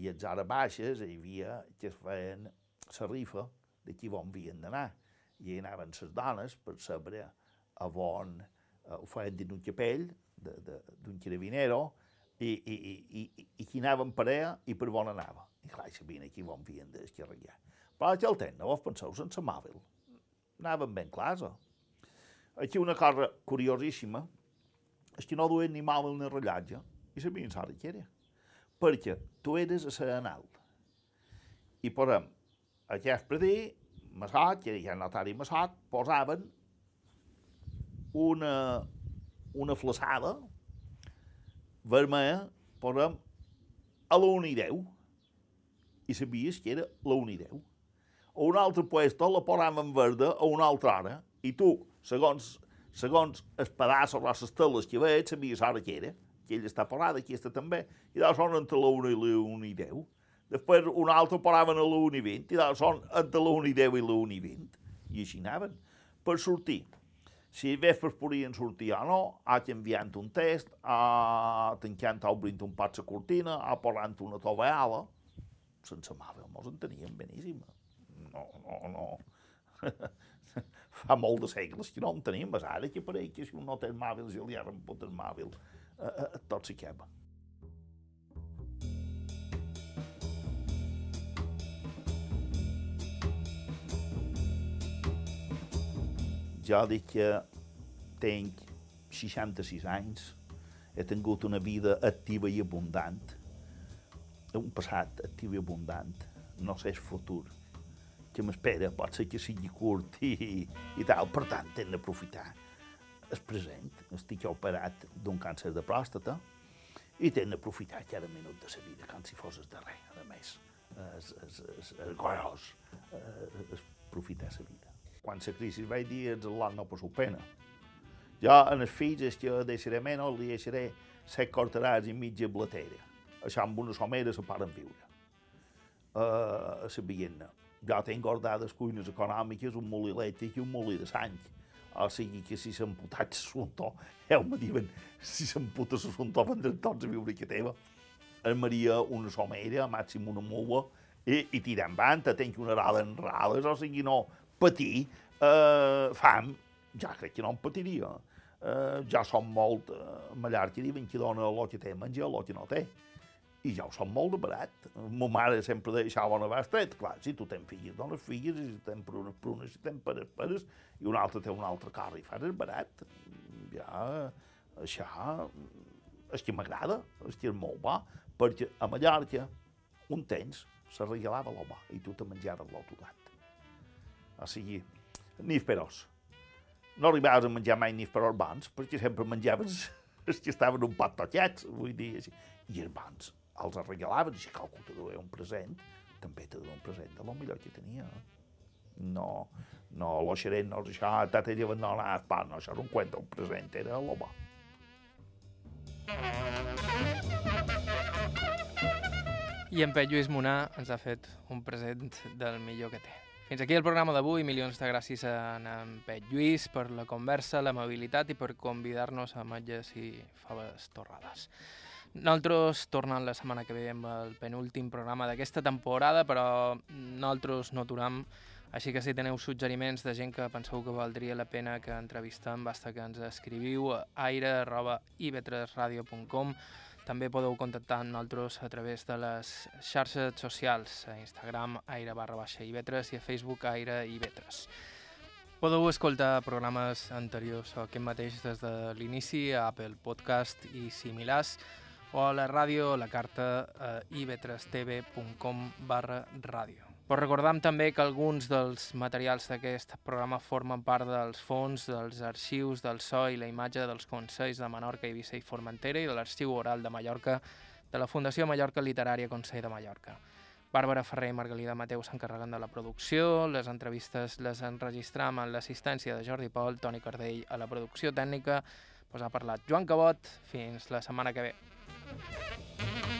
i els hores baixes hi havia que es feien la rifa de qui on havien d'anar i hi anaven les dones per saber a on eh, ho feien dins un capell d'un carabinero i, i, i, i, i qui anava en parella i per on anava. I clar, sabien aquí on havien d'escarregar. Però aquí el tenen, vos penseu, sense mòbil. Anaven ben clars. Aquí una cosa curiosíssima és que no duen ni mòbil ni rellotge i sabien l'hora que era. Perquè tu eres a Serenal i posem aquest predí Massot, que ha notari Massot, posaven una, una flaçada vermella, posem a la 1 i 10, i sabies que era la 1 i 10. A un altre puesto la posàvem en verde a una altra hora, i tu, segons, segons els pedaços o les teles que veig, sabies l'hora que era, que ell està posada, aquí està també, i doncs són entre la 1 i la 1 i 10. Després un altre paraven a la 1 i 20, i són entre la 1 i 10 i la 1 i 20. I així anaven. Per sortir, si vespres podien sortir o no, ha enviant un test, ha tancant o obrint un pot la cortina, ha posant una tovallola, sense mòbil, mos en teníem beníssima. No, no, no. Fa molt de segles que no en tenim, és ara que pareix que si un no té mòbil, si li ha remput el mòbil, eh, eh, tot s'acaba. Jo dic que tinc 66 anys, he tingut una vida activa i abundant, un passat actiu i abundant, no sé el futur que m'espera, pot ser que sigui curt i, i tal, per tant, hem d'aprofitar el present. Estic operat d'un càncer de pròstata i hem d'aprofitar cada minut de la vida, com si fos el darrer, a més. És, és, és, és gros, és, aprofitar la vida quan la crisi vaig dir els al·lot no passeu pena. Jo, en els fills, és que deixaré menys, li deixaré set cortarats i mitja blatera. Això amb una somera se poden viure. Uh, a la Vienna. Jo tinc guardades cuines econòmiques, un molí elèctric i un molí de sang. O sigui que si s'han putat l'assumpte, ja me diuen, si s'han putat l'assumpte, vendran tots a viure que teva. En Maria una somera, màxim una mula, i, i tirant vanta, tenc una rada en rades, o sigui, no, patir eh, fam, ja crec que no en patiria. eh, ja som molt, eh, Mallorca diuen que dona el que té menjar, el que no té. I ja ho som molt de barat. Ma mare sempre deixava una estret. Clar, si tu tens filles, dones filles, i si tens prunes, prunes, si tens peres, peres, i un altre té un altre carro i fares barat. Ja, això és que m'agrada, és que és molt bo, perquè a Mallorca un temps se regalava l'home i tu te menjaves l'autodat. O sigui, ni perós. No arribaves a menjar mai ni perós bons, perquè sempre menjaves els que estaven un pot totxats, vull dir, així. i els bons els regalaven, i si qualcú te duia un present, també te duia un present de lo millor que tenia. No, no, lo xerent, no, això, tata diuen, no, no, pa, no, això era un cuento, un present, era lo bo. I en Pep Lluís Monà ens ha fet un present del millor que té. Fins aquí el programa d'avui. Milions de gràcies a en Pep Lluís per la conversa, l'amabilitat i per convidar-nos a ametlles i faves torrades. Nosaltres tornem la setmana que ve amb el penúltim programa d'aquesta temporada, però nosaltres no aturam, així que si teniu suggeriments de gent que penseu que valdria la pena que entrevistem, basta que ens escriviu a aire.ivetresradio.com també podeu contactar amb nosaltres a través de les xarxes socials, a Instagram, aire barra baixa i a Facebook, aire i vetres. Podeu escoltar programes anteriors o aquest mateix des de l'inici a Apple Podcast i similars o a la ràdio a la carta a ivetrestv.com barra ràdio. Però recordam també que alguns dels materials d'aquest programa formen part dels fons, dels arxius del so i la imatge dels Consells de Menorca, Eivissa i Formentera i de l'Arxiu Oral de Mallorca de la Fundació Mallorca Literària Consell de Mallorca. Bàrbara Ferrer i Margalida Mateu s'encarreguen de la producció, les entrevistes les enregistram amb l'assistència de Jordi Pol, Toni Cardell a la producció tècnica, pues ha parlat Joan Cabot, fins la setmana que ve. Thank you.